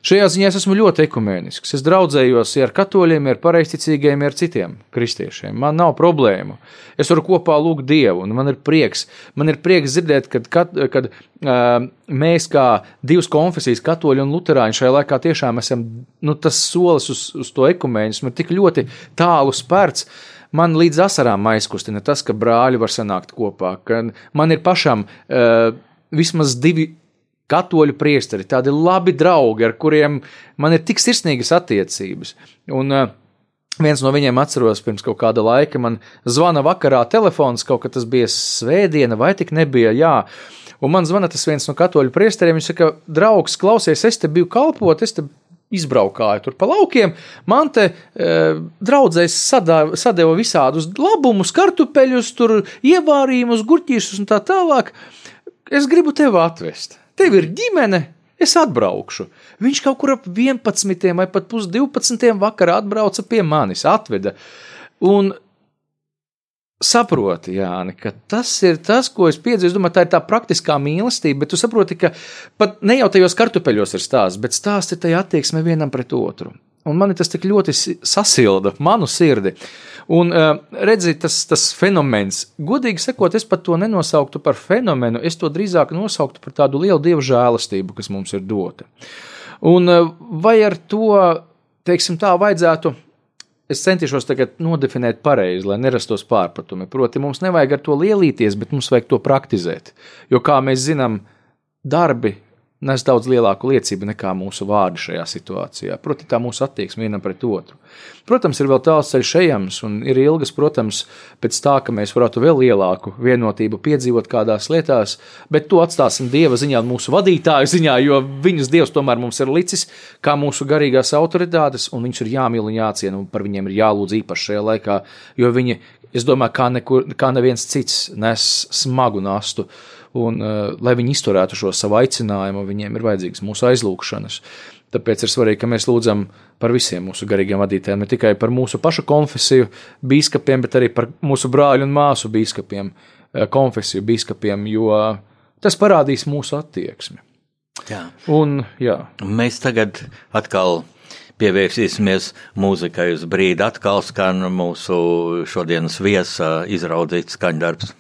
Šajā ziņā es esmu ļoti ekumēnisks. Es draudzējos ar katoļiem, ar pareizticīgiem, ar citiem kristiešiem. Man nav problēmu. Es varu kopā lūgt Dievu, un man ir prieks. Man ir prieks dzirdēt, kad, kad, kad uh, mēs, kā divas konfesijas, katoļi un luterāņi, šajā laikā tiešām esam, nu, tas solis uz, uz to ekumēnismu ir tik ļoti tālu spērts. Man līdz asarām aizkustina tas, ka brāļi var sanākt kopā, ka man ir pašam uh, vismaz divi katoļu priesteri, tādi labi draugi, ar kuriem man ir tik sirsnīgas attiecības. Un, uh, Viens no viņiem atceros, pirms kaut kāda laika man zvana vakarā telefons, kaut kas bija svētdiena, vai tik nebija. Jā. Un man zvana tas viens no katoļu priesteriem. Viņš saka, draugs, klausies, es te biju kalpot, es te izbraukāju tur pa laukiem. Man te e, draudzēs sadeva visādus labumus, kartupeļus, tur ievārījumus, gurķīšus un tā tālāk. Es gribu tevi atvest tev ir ģimene, es atbraukšu. Viņš kaut kur ap 11. vai pat pusdivpadsmitiem vakarā atbrauca pie manis, atveda. Un saproti, Jāni, ka tas ir tas, ko es piedzīvoju. Es domāju, tā ir tā praktiskā mīlestība, bet tu saproti, ka pat ne jau tajos kartupeļos ir stāsts, bet stāsts ir tajā attieksmē vienam pret otru. Un man tas tik ļoti sasilda manu sirdi. Un uh, redziet, tas, tas fenomens, godīgi sakot, es pat to nenosauktu par fenomenu, es to drīzāk nosauktu par tādu lielu dievu žēlastību, kas mums ir dota. Un uh, vai ar to, teiksim, tā vajadzētu es centīšos tagad nodefinēt pareizi, lai nerastos pārpratumi. Proti, mums nevajag ar to lielīties, bet mums vajag to praktizēt. Jo, kā mēs zinām, darbi nes daudz lielāku liecību nekā mūsu vārdi šajā situācijā. Proti, tā mūsu attieksme vienam pret otru. Protams, ir vēl tāls ceļš ejams, un ir ilgas, protams, pēc tā, ka mēs varētu vēl lielāku vienotību piedzīvot kādās lietās, bet to atstāsim Dieva ziņā mūsu vadītāju ziņā, jo viņus Dievs tomēr mums ir licis kā mūsu garīgās autoritātes, un viņš ir jāmīl un jāciena, un par viņiem ir jālūdz īpaši šajā laikā, jo viņi, es domāju, kā, nekur, kā neviens cits nes smagu nastu un uh, lai viņi izturētu šo savu aicinājumu, viņiem ir vajadzīgas mūsu aizlūgšanas. Tāpēc ir svarīgi, ka mēs lūdzam par visiem mūsu garīgiem vadītājiem, ne tikai par mūsu pašu konfesiju, biskupiem, bet arī par mūsu brāļu un māsu biskupiem, uh, konfesiju biskupiem, jo tas parādīs mūsu attieksmi. Jā. Un, jā. Mēs tagad atkal pievērsīsimies mūzikai uz brīdi. Atkal skan mūsu šodienas viesa izraudzīts skaņdarbs.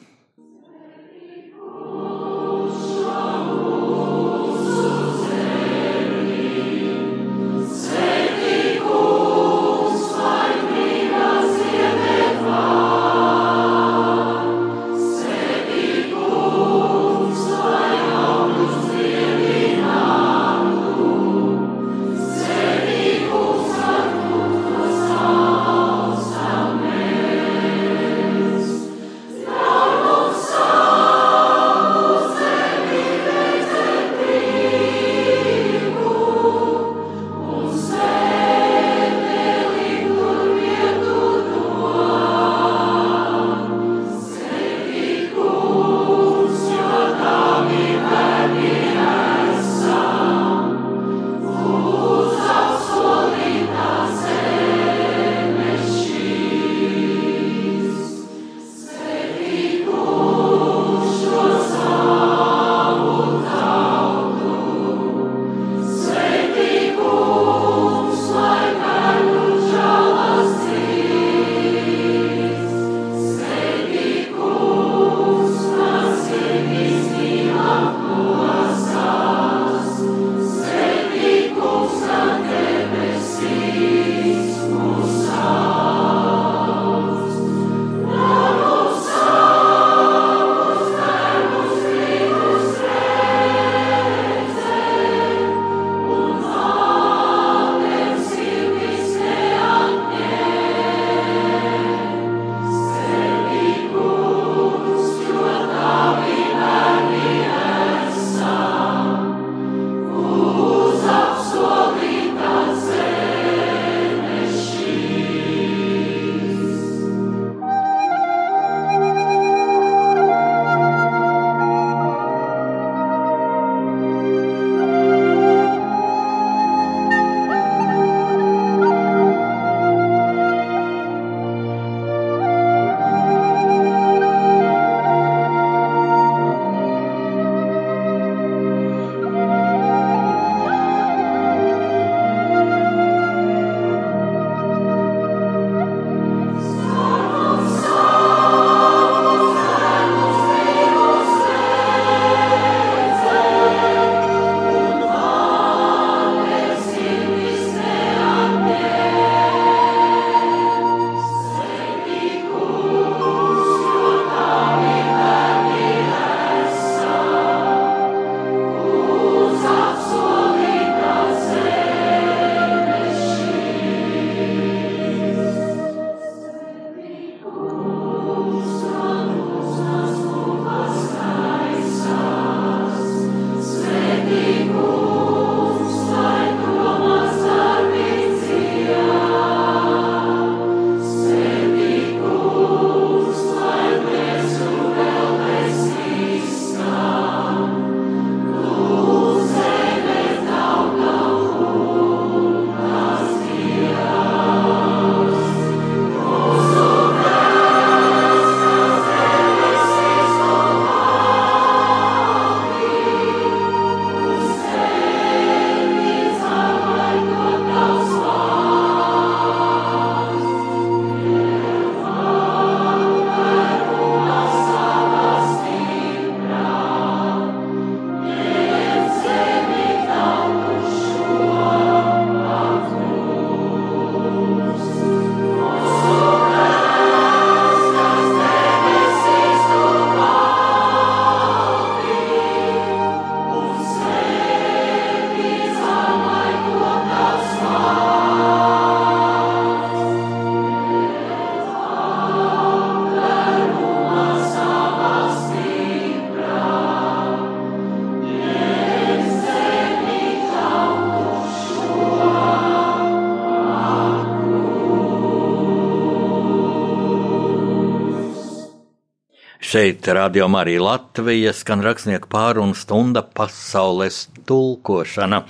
Šeit rādījumā arī Latvijas skan rakstnieku pārunu stunda pasaules tulkošana.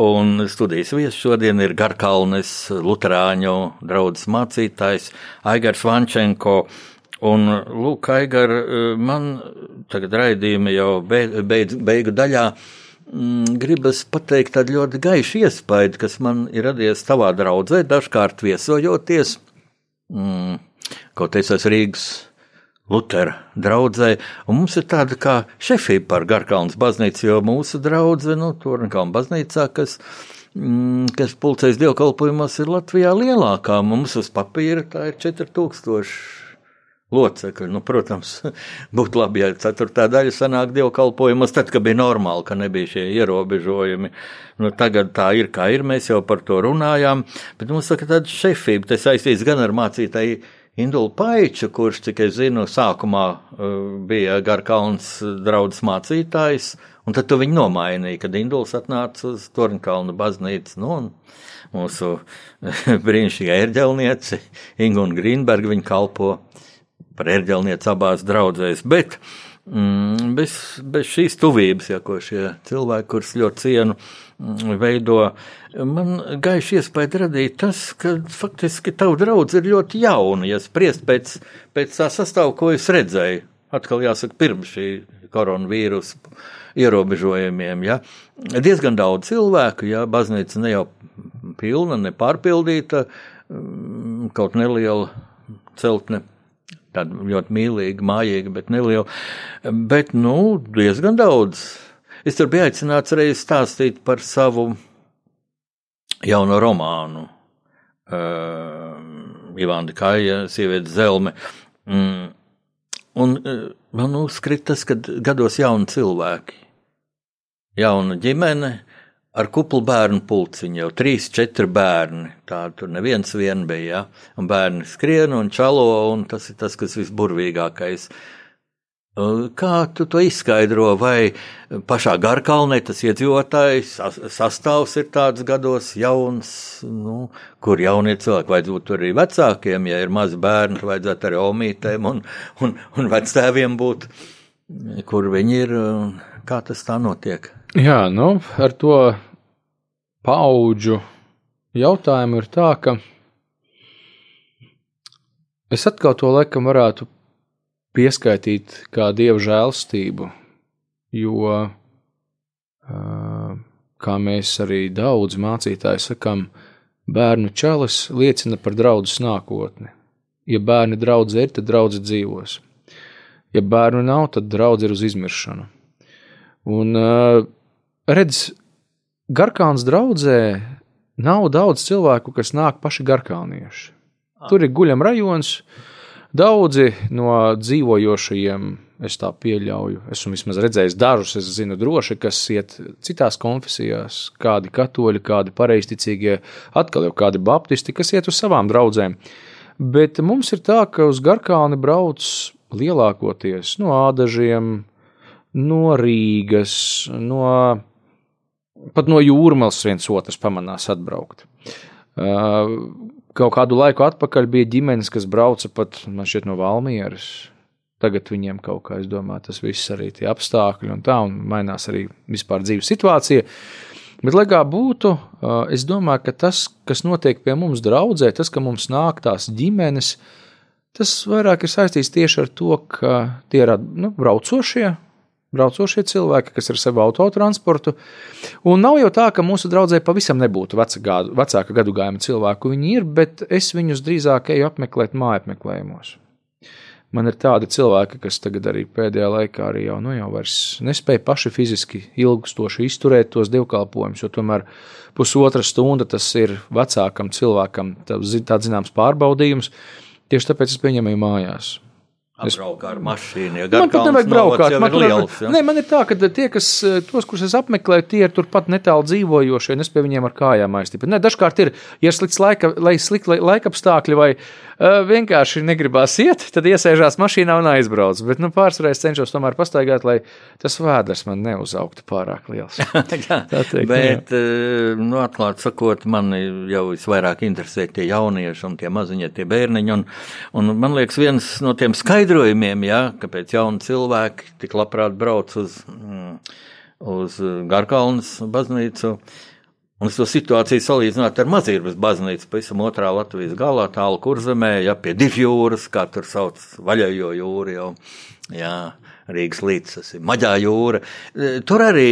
Un studijas viesis šodien ir Garkalnes Lutāņu draugs mācītājs Aigars Vančenko. Un, lūk, Aigar, man tagad raidījuma jau beidz, beigu daļā mm, gribas pateikt tādu ļoti gaišu iespēju, kas man ir radies tavā draudzē, dažkārt viesojoties. Mm, kaut es esmu Rīgas Lutera draudzē, un mums ir tāda kā šefība par Garkalnas baznīcu, jo mūsu draudze, nu, Tornkalna baznīcā, kas, mm, kas pulcēs dievkalpojumos, ir Latvijā lielākā. Mums uz papīra tā ir 4000 locekļi. Nu, protams, būtu labi, ja ceturtā daļa sanāk dievkalpojumos, tad, kad bija normāli, ka nebija šie ierobežojumi. Nu, tagad tā ir, kā ir, mēs jau par to runājām, bet mums saka tāda šefība, tas saistīts gan ar mācītāju Indulu Paiču, kurš, cik es zinu, sākumā uh, bija Garkalns draugs mācītājs, un tad tu viņu nomainīji, kad Induls atnāca uz Tornkalnu baznīcu, nu, mūsu brīnišķīgā ērģelniece Inga un Grīnberga viņa kalpo par ērģelnieci abās draudzēs, bet mm, bez, bez šīs tuvības, ja ko šie cilvēki, kurus ļoti cienu, mm, veido man gaiši iespēja radīt tas, ka faktiski tavu draudz ir ļoti jauna, ja spriest pēc, pēc tā sastāvu, ko es redzēju. Atkal jāsaka, pirms šī koronavīrusa ierobežojumiem, ja diezgan daudz cilvēku, ja baznīca ne jau pilna, ne pārpildīta, mm, kaut neliela celtne tāda ļoti mīlīga, mājīga, bet neliela. Bet, nu, diezgan daudz. Es tur biju aicināts reiz stāstīt par savu jauno romānu. Uh, Ivāna Kāja, sieviete Zelme. Mm. Un uh, man uzkrita tas, ka gados jauni cilvēki, jauna ģimene ar kuplu bērnu pulciņu, jau trīs, četri bērni. Tā tur neviens vien bija, ja? un bērni skrien un čalo, un tas ir tas, kas visburvīgākais. Uh, Kā tu to izskaidro? Vai pašā Garkalnē tas iedzīvotājs sastāvs ir tāds gados jauns, nu, kur jaunie cilvēki vajadzētu būt arī vecākiem, ja ir mazi bērni, vajadzētu arī omītēm un, un, un vectēviem būt, kur viņi ir, kā tas tā notiek? Jā, nu, ar to paudžu jautājumu ir tā, ka es atkal to laikam varētu pieskaitīt kā dievu žēlstību, jo, kā mēs arī daudz mācītāji sakām, bērnu čalis liecina par draudzes nākotni. Ja bērni draudzē ir, tad draudzē dzīvos. Ja bērnu nav, tad draudzē ir uz izmiršanu. Un redz, Garkāns draudzē nav daudz cilvēku, kas nāk paši garkānieši. Tur ir guļam rajons, uh, Daudzi no dzīvojošajiem, es tā pieļauju, esmu vismaz redzējis dažus, es zinu droši, kas iet citās konfesijās, kādi katoļi, kādi pareizticīgie, atkal jau kādi baptisti, kas iet uz savām draudzēm. Bet mums ir tā, ka uz Garkāni brauc lielākoties no ādažiem, no Rīgas, no, pat no jūrmālas viens otrs pamanās atbraukt. Uh, Kaut kādu laiku atpakaļ bija ģimenes, kas brauca pat no Valmieras. Tagad viņiem kaut kā, es domāju, tas viss arī tie apstākļi un tā, un mainās arī vispār dzīves situācija. Bet, lai kā būtu, es domāju, ka tas, kas notiek pie mums draudzē, tas, ka mums nāk tās ģimenes, tas vairāk ir saistīts tieši ar to, ka tie ir nu, braucošie, braucošie cilvēki, kas ir savu autotransportu. Un nav jau tā, ka mūsu draudzē pavisam nebūtu gadu, vecāka gadu gājuma cilvēku. Viņi ir, bet es viņus drīzāk eju apmeklēt māju apmeklējumos. Man ir tādi cilvēki, kas tagad arī pēdējā laikā arī jau, nu, jau nespēja paši fiziski ilgstoši izturēt tos dievkalpojumus, jo tomēr pusotra stunda tas ir vecākam cilvēkam tāds zināms pārbaudījums. Tieši tāpēc es pieņemu mājās. Apbraukt ar mašīnu. Ja man pat nevajag braukt. Man, ir liels, ja? Nē, man ir tā, ka tie, kas tos, kurus es apmeklēju, tie ir turpat netālu dzīvojošie, un es pie viņiem ar kājām aiztipu. Nē, dažkārt ir, ja slikts laika, lai slikti laika apstākļi vai vienkārši negribās iet, tad iesēžās mašīnā un aizbrauc. Bet, nu, pārsvarā es cenšos tomēr pastaigāt, lai tas vēders man neuzaugtu pārāk liels. jā, teikt, bet, jā. nu, atklāt sakot, man jau visvairāk interesē tie jaunieši un tie maziņie tie bērniņi, un, un man liekas viens no tiem skaidrojumiem, ja, kāpēc jauni cilvēki tik labprāt brauc uz, mm, uz Garkalnas baznīcu. Un to situāciju salīdzinātu ar Mazīras baznīcu, pavisam otrā Latvijas galā, tālu kurzemē, ja pie divjūras, kā tur sauc vaļajo jūru jau. Jā. Rīgas līdz, tas ir Maģā jūra. Tur arī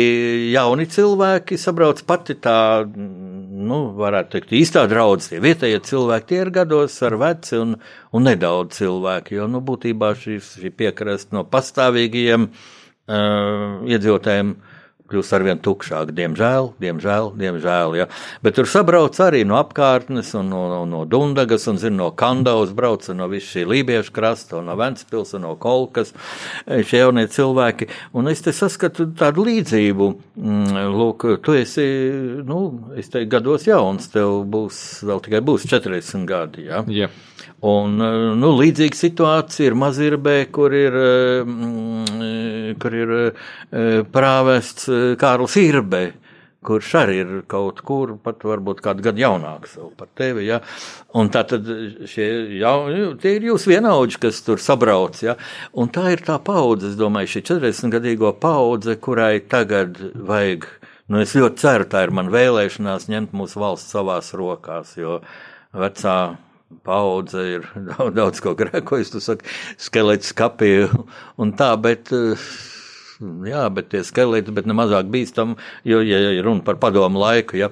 jauni cilvēki sabrauc pati tā, nu, varētu teikt, īstā draudzes. Tie vietējie cilvēki, tie ir gados ar veci un, un nedaudz cilvēki, jo, nu, būtībā šī, šī piekrasts no pastāvīgajiem uh, iedzīvotājiem uh, kļūst arvien tukšāk. Diemžēl, diemžēl, diemžēl. Ja. Bet tur sabrauc arī no apkārtnes, un no, no, no Dundagas, un zin, no Kandavas brauc no visu šī Lībiešu krasta, no Ventspils, no Kolkas šie jaunie cilvēki. Un es te saskatu tādu līdzību. Mm, lūk, tu esi, nu, es teiktu, gados jauns, tev būs, vēl tikai būs 40 gadi. Ja. Yeah. Un, nu, līdzīga situācija ir Mazirbē, kur ir, mm, kur ir prāvests Kārls Irbe kurš arī ir kaut kur, pat varbūt kādu gadu jaunāks par tevi. Ja? Un tā tad šie jau, tie ir jūs vienaudži, kas tur sabrauc. Ja? Un tā ir tā paudze, es domāju, šī 40 gadīgo paudze, kurai tagad vajag, nu es ļoti ceru, tā ir man vēlēšanās ņemt mūsu valsts savās rokās, jo vecā paudze ir daudz, daudz ko grēkojusi, tu saki, skelets kapī un tā, bet. Jā, bet tie skeleti, bet ne mazāk bīstami, jo, ja ir runa par padomu laiku, ja,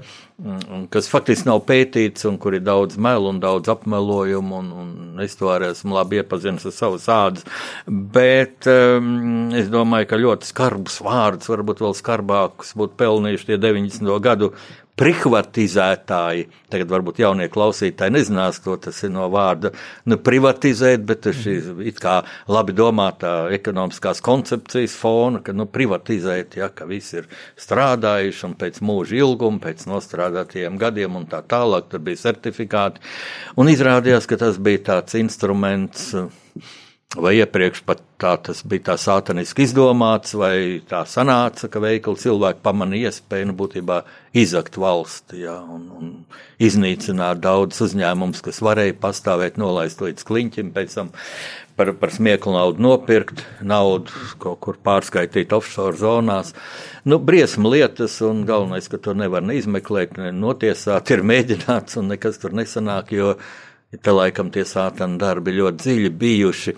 kas faktiski nav pētīts un kur ir daudz melu un daudz apmelojumu, un, un es to arī esmu labi iepazinis ar savu sādas, bet um, es domāju, ka ļoti skarbus vārdus, varbūt vēl skarbākus būtu pelnījuši tie 90. gadu privatizētāji, tagad varbūt jaunie klausītāji nezinās, ko tas ir no vārda nu, privatizēt, bet šī it kā labi domātā ekonomiskās koncepcijas fona, ka nu, privatizēt, ja, ka visi ir strādājuši un pēc mūža ilguma, pēc nostrādātajiem gadiem un tā tālāk, tur bija certifikāti. Un izrādījās, ka tas bija tāds instruments, vai iepriekš tā tas bija tā sātaniski izdomāts, vai tā sanāca, ka veikali cilvēki pamanīja iespēju, nu, būtībā izakt valsti, jā, un, un iznīcināt daudz uzņēmumus, kas varēja pastāvēt, nolaist līdz kliņķim, pēc tam par, par smieklu naudu nopirkt, naudu kaut kur pārskaitīt offshore zonās. Nu, briesma lietas, un galvenais, ka to nevar ne izmeklēt, ne notiesāt, ir mēģināts, un nekas tur nesanāk, jo Te laikam tie sātana darbi ļoti dziļi bijuši.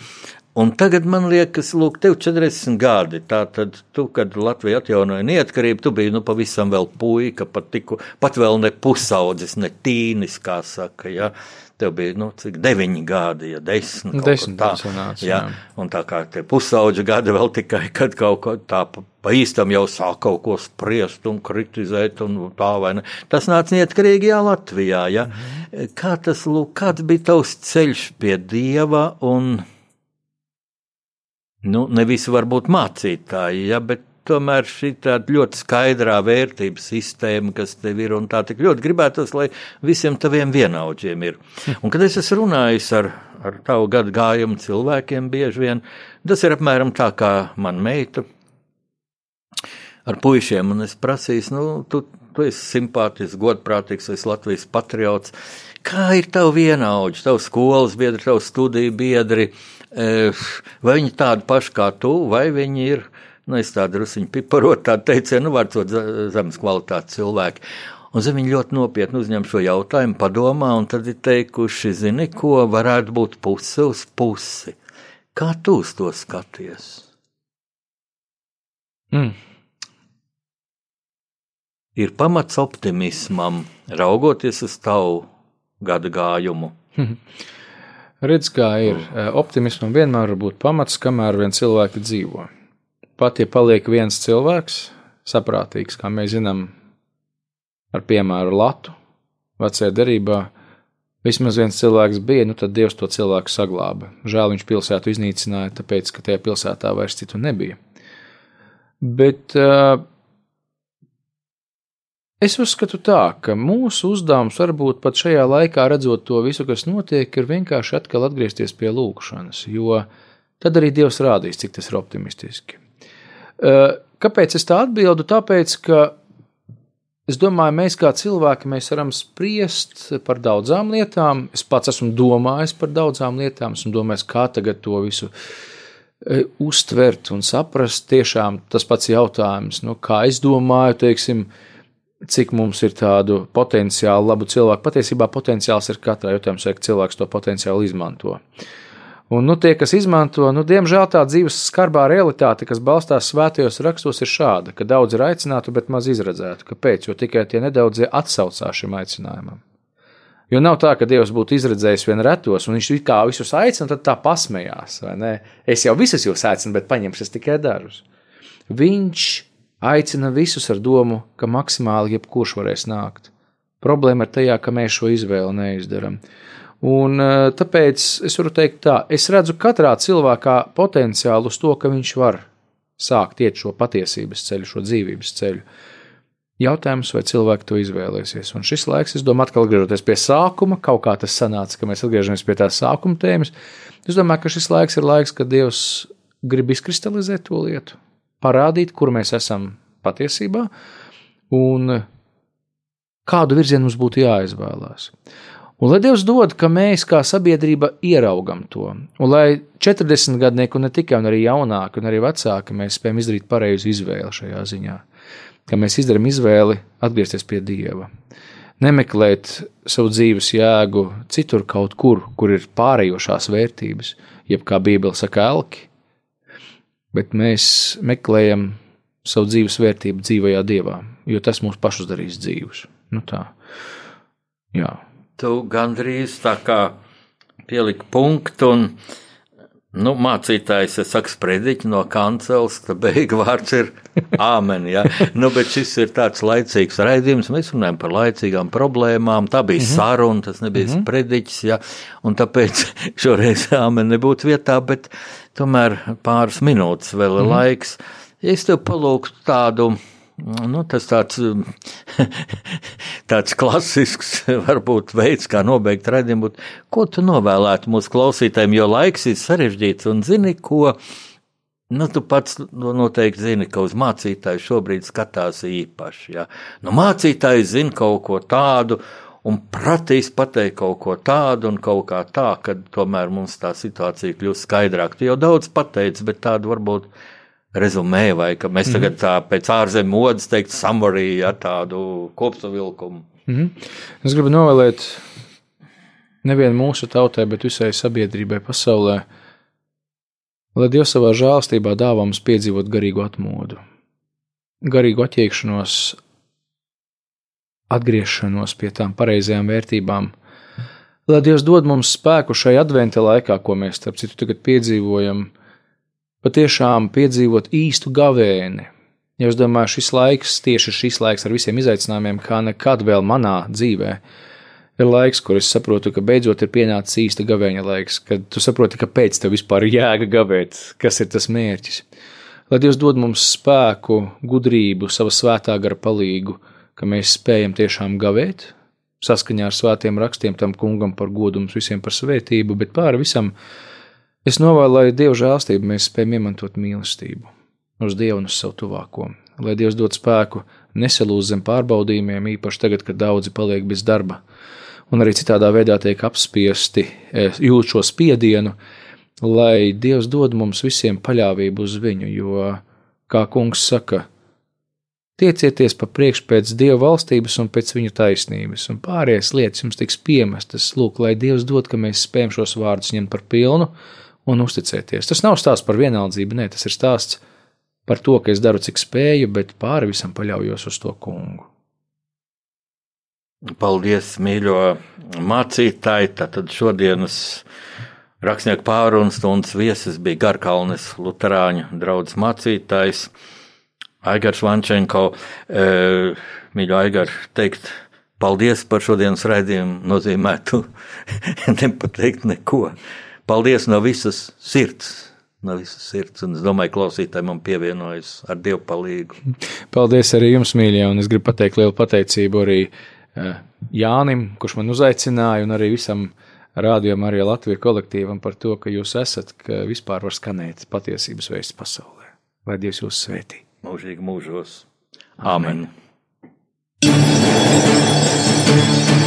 Un tagad man liekas, lūk, tev 40 gadi. Tātad, tu, kad Latvija atjaunoja neatkarību, tu biji nu pavisam vēl puika, pat, tiku, pat vēl ne pusaudzis, ne tīnis, kā saka. Ja? Tev bija, nu, cik deviņi gadi, ja desmit. Desmit tā, sanāca, ja? jā. Un tā kā tie pusaudži gadi vēl tikai, kad kaut ko tā pa īstam jau sāk kaut ko spriest un kritizēt un tā vai ne. Tas nāca neatkarīgajā Latvijā, ja? Mm. Kā tas, lūk, kāds bija tavs ceļš pie Dieva un nu, ne visi var būt mācītāji, ja, bet tomēr šī tāda ļoti skaidrā vērtības sistēma, kas tev ir, un tā tik ļoti gribētos, lai visiem taviem vienaudžiem ir. Un, kad es esmu runājis ar, ar tavu gadu gājumu cilvēkiem, bieži vien tas ir apmēram tā kā man meita ar puišiem, un es prasīju, nu, tu, tu esi simpātisks, godprātīgs, esi Latvijas patriots. Kā ir tavi vienaudži, tavs skolas biedri, tavs studiju biedri? Vai viņi tādi paši kā tu, vai viņi ir, nu, es tādu rusiņu piparot, tādu teicienu, nu, vārdsot zemes kvalitātes cilvēki. Un zem viņi ļoti nopietni uzņem šo jautājumu, padomā, un tad ir teikuši, zini, ko varētu būt puse uz pusi. Kā tu uz to skaties? Mm. Ir pamats optimismam, raugoties uz tavu gada gājumu. Redz, kā ir. Optimismam vienmēr var būt pamats, kamēr vien cilvēki dzīvo. Pat ja paliek viens cilvēks, saprātīgs, kā mēs zinām, ar piemēru Latu, vecajā derībā, vismaz viens cilvēks bija, nu tad Dievs to cilvēku saglāba. Žēl viņš pilsētu iznīcināja, tāpēc, ka tajā pilsētā vairs citu nebija. Bet uh, Es uzskatu tā, ka mūsu uzdevums varbūt pat šajā laikā, redzot to visu, kas notiek, ir vienkārši atkal atgriezties pie lūkšanas, jo tad arī Dievs rādīs, cik tas ir optimistiski. Kāpēc es tā atbildu? Tāpēc, ka es domāju, mēs kā cilvēki mēs varam spriest par daudzām lietām. Es pats esmu domājis par daudzām lietām, esmu domājis, kā tagad to visu uztvert un saprast. Tiešām tas pats jautājums, nu, kā es domāju, teiksim, cik mums ir tādu potenciālu, labu cilvēku. Patiesībā potenciāls ir katrā jautājumā, vai cilvēks to potenciālu izmanto. Un, nu, tie, kas izmanto, nu, diemžēl tā dzīves skarbā realitāte, kas balstās svētajos rakstos, ir šāda, ka daudz ir aicinātu, bet maz izredzētu. Kāpēc? Jo tikai tie nedaudzie atsaucās šim aicinājumam. Jo nav tā, ka Dievs būtu izredzējis vien retos, un viņš kā visus aicina, tad tā pasmējās. Es jau visus jūs aicinu, bet paņemšu tikai dažus. Viņš aicina visus ar domu, ka maksimāli jebkurš varēs nākt. Problēma ir tajā, ka mēs šo izvēli neizdarām. Un, eh, tāpēc es varu teikt, tā, es redzu katrā cilvēkā potenciālu uz to, ka viņš var sākt iet šo patiesības ceļu, šo dzīvības ceļu. Jautājums, vai cilvēki to izvēlēsies. Un šis laiks, es domāju, atkal atgriežoties pie sākuma, kaut kā tas sanāca, ka mēs atgriežamies pie tās sākuma tēmas. Es domāju, ka šis laiks ir laiks, kad Dievs grib izkristalizēt to lietu, parādīt, kur mēs esam patiesībā un kādu virzienu mums būtu jāizvēlās. Un lai Dievs dod, ka mēs kā sabiedrība ieraugam to, un lai 40 gadnieki, un ne tikai, arī jaunāki, un arī vecāki, mēs spējam izdarīt pareizu izvēli šajā ziņā, ka mēs izdarām izvēli atgriezties pie Dieva. Nemeklēt savu dzīves jēgu citur kaut kur, kur ir pārējošās vērtības, jeb kā Bībele saka, elki, bet mēs meklējam savu dzīves vērtību dzīvajā Dievā, jo tas mūs pašus darīs dzīvus. Nu tā. Jā tu gandrīz tā kā pieliki punktu un nu, mācītājs, es saku, sprediķi no kancels, ka beigu vārds ir āmen. Ja? Nu, bet šis ir tāds laicīgs raidījums, mēs runājam par laicīgām problēmām, tā bija mm -hmm. saruna, tas nebija mm -hmm. sprediķis, ja? un tāpēc šoreiz āmen nebūtu vietā, bet tomēr pāris minūtes vēl ir mm -hmm. laiks. Es tev palūgtu tādu Nu, tas tāds, tāds klasisks, varbūt, veids, kā nobeigt redzējumu. Ko tu novēlētu mūsu klausītājiem, jo laiks ir sarežģīts un zini, ko. Nu, tu pats noteikti zini, ka uz mācītāju šobrīd skatās īpaši. Ja? Nu, mācītājs zina kaut ko tādu, un pratīs pateikt kaut ko tādu un kaut kā tā, ka tomēr mums tā situācija kļūst skaidrāka. Tu jau daudz pateici, bet tādu varbūt rezumē, vai ka mēs tagad mhm. tā pēc ārzemju modes teikt summary ar tādu kopsavilkumu. Mm -hmm. Es gribu novēlēt nevienu mūsu tautai, bet visai sabiedrībai pasaulē, lai Dievs savā žēlstībā dāvā mums piedzīvot garīgu atmodu, garīgu attiekšanos, atgriešanos pie tām pareizajām vērtībām, lai Dievs dod mums spēku šai adventa laikā, ko mēs, starp citu, tagad piedzīvojam, patiešām piedzīvot īstu gavēni. Ja es domāju, šis laiks, tieši šis laiks ar visiem izaicinājumiem, kā nekad vēl manā dzīvē, ir laiks, kur es saprotu, ka beidzot ir pienācis īsta gavēņa laiks, kad tu saproti, kāpēc tev vispār ir jēga gavēt, kas ir tas mērķis. Lai Dievs dod mums spēku, gudrību, savu svētā gara palīgu, ka mēs spējam tiešām gavēt, saskaņā ar svētiem rakstiem tam kungam par godu mums visiem par svētību, bet pāri visam Es novēlu, lai Dieva žēlstību mēs spējam iemantot mīlestību uz Dievu un uz savu tuvāko, lai Dievs dod spēku nesalūzt zem pārbaudījumiem, īpaši tagad, kad daudzi paliek bez darba, un arī citādā veidā tiek apspiesti, e, jūt šo spiedienu, lai Dievs dod mums visiem paļāvību uz viņu, jo, kā kungs saka, tiecieties pa priekšu pēc Dieva valstības un pēc viņa taisnības, un pārējās lietas jums tiks piemestas, lūk, lai Dievs dod, ka mēs spējam šos vārdus ņemt par pilnu, un uzticēties. Tas nav stāsts par vienaldzību, nē, tas ir stāsts par to, ka es daru, cik spēju, bet pāri visam paļaujos uz to kungu. Paldies, mīļo mācītāji! Tātad šodienas rakstnieku pārunas stundas viesis bija Garkalnes Lutāņu draugs mācītājs Aigars Vančenko. E, mīļo Aigar, teikt paldies par šodienas raidījumu nozīmētu nepateikt neko. Paldies no visas sirds. No visas sirds, un es domāju, klausītāji man pievienojas ar Dievu palīdzību. Paldies arī jums, mīļie, un es gribu pateikt lielu pateicību arī eh, Jānim, kurš man uzaicināja, un arī visam rādījumam, arī Latvijas kolektīvam par to, ka jūs esat, ka vispār var skanēt patiesības vēsts pasaulē. Lai Dievs jūs svētī. Mūžīgi mūžos. Amen. Amen.